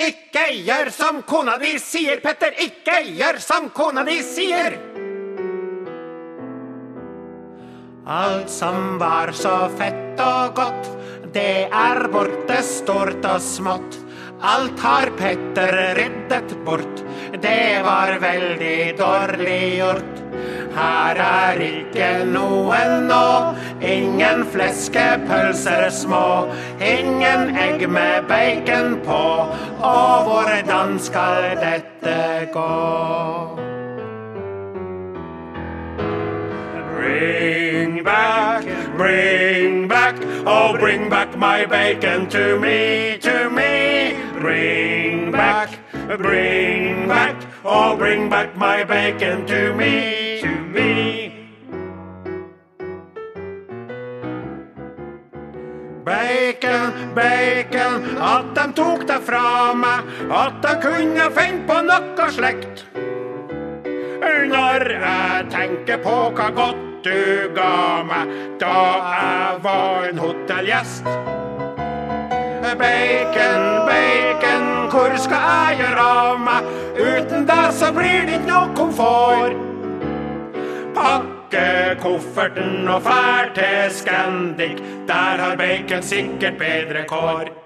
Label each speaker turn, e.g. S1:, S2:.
S1: Ikke gjør som kona di sier, Petter! Ikke gjør som kona di sier! Alt som var så fett og godt, det er borte stort og smått. Alt har Petter reddet bort, det var veldig dårlig gjort. Her er ikke noe nå, ingen fleskepølser små. Ingen egg med bacon på, hvordan dette gå? Bring back, bring back, oh bring back my bacon to me, to me. Bring back, bring back, oh bring back my bacon to me, to me. Bacon, bacon, at de tok det fra meg, at de kunne finne på noe slekt. Når jeg tenker på hva godt du ga meg da jeg var en hotellgjest. Bacon, bacon, hvor skal jeg gjøre av meg? Uten deg så blir det ikke noe komfort. Pakke kofferten og fær til Scandic, der har bacon sikkert bedre kår.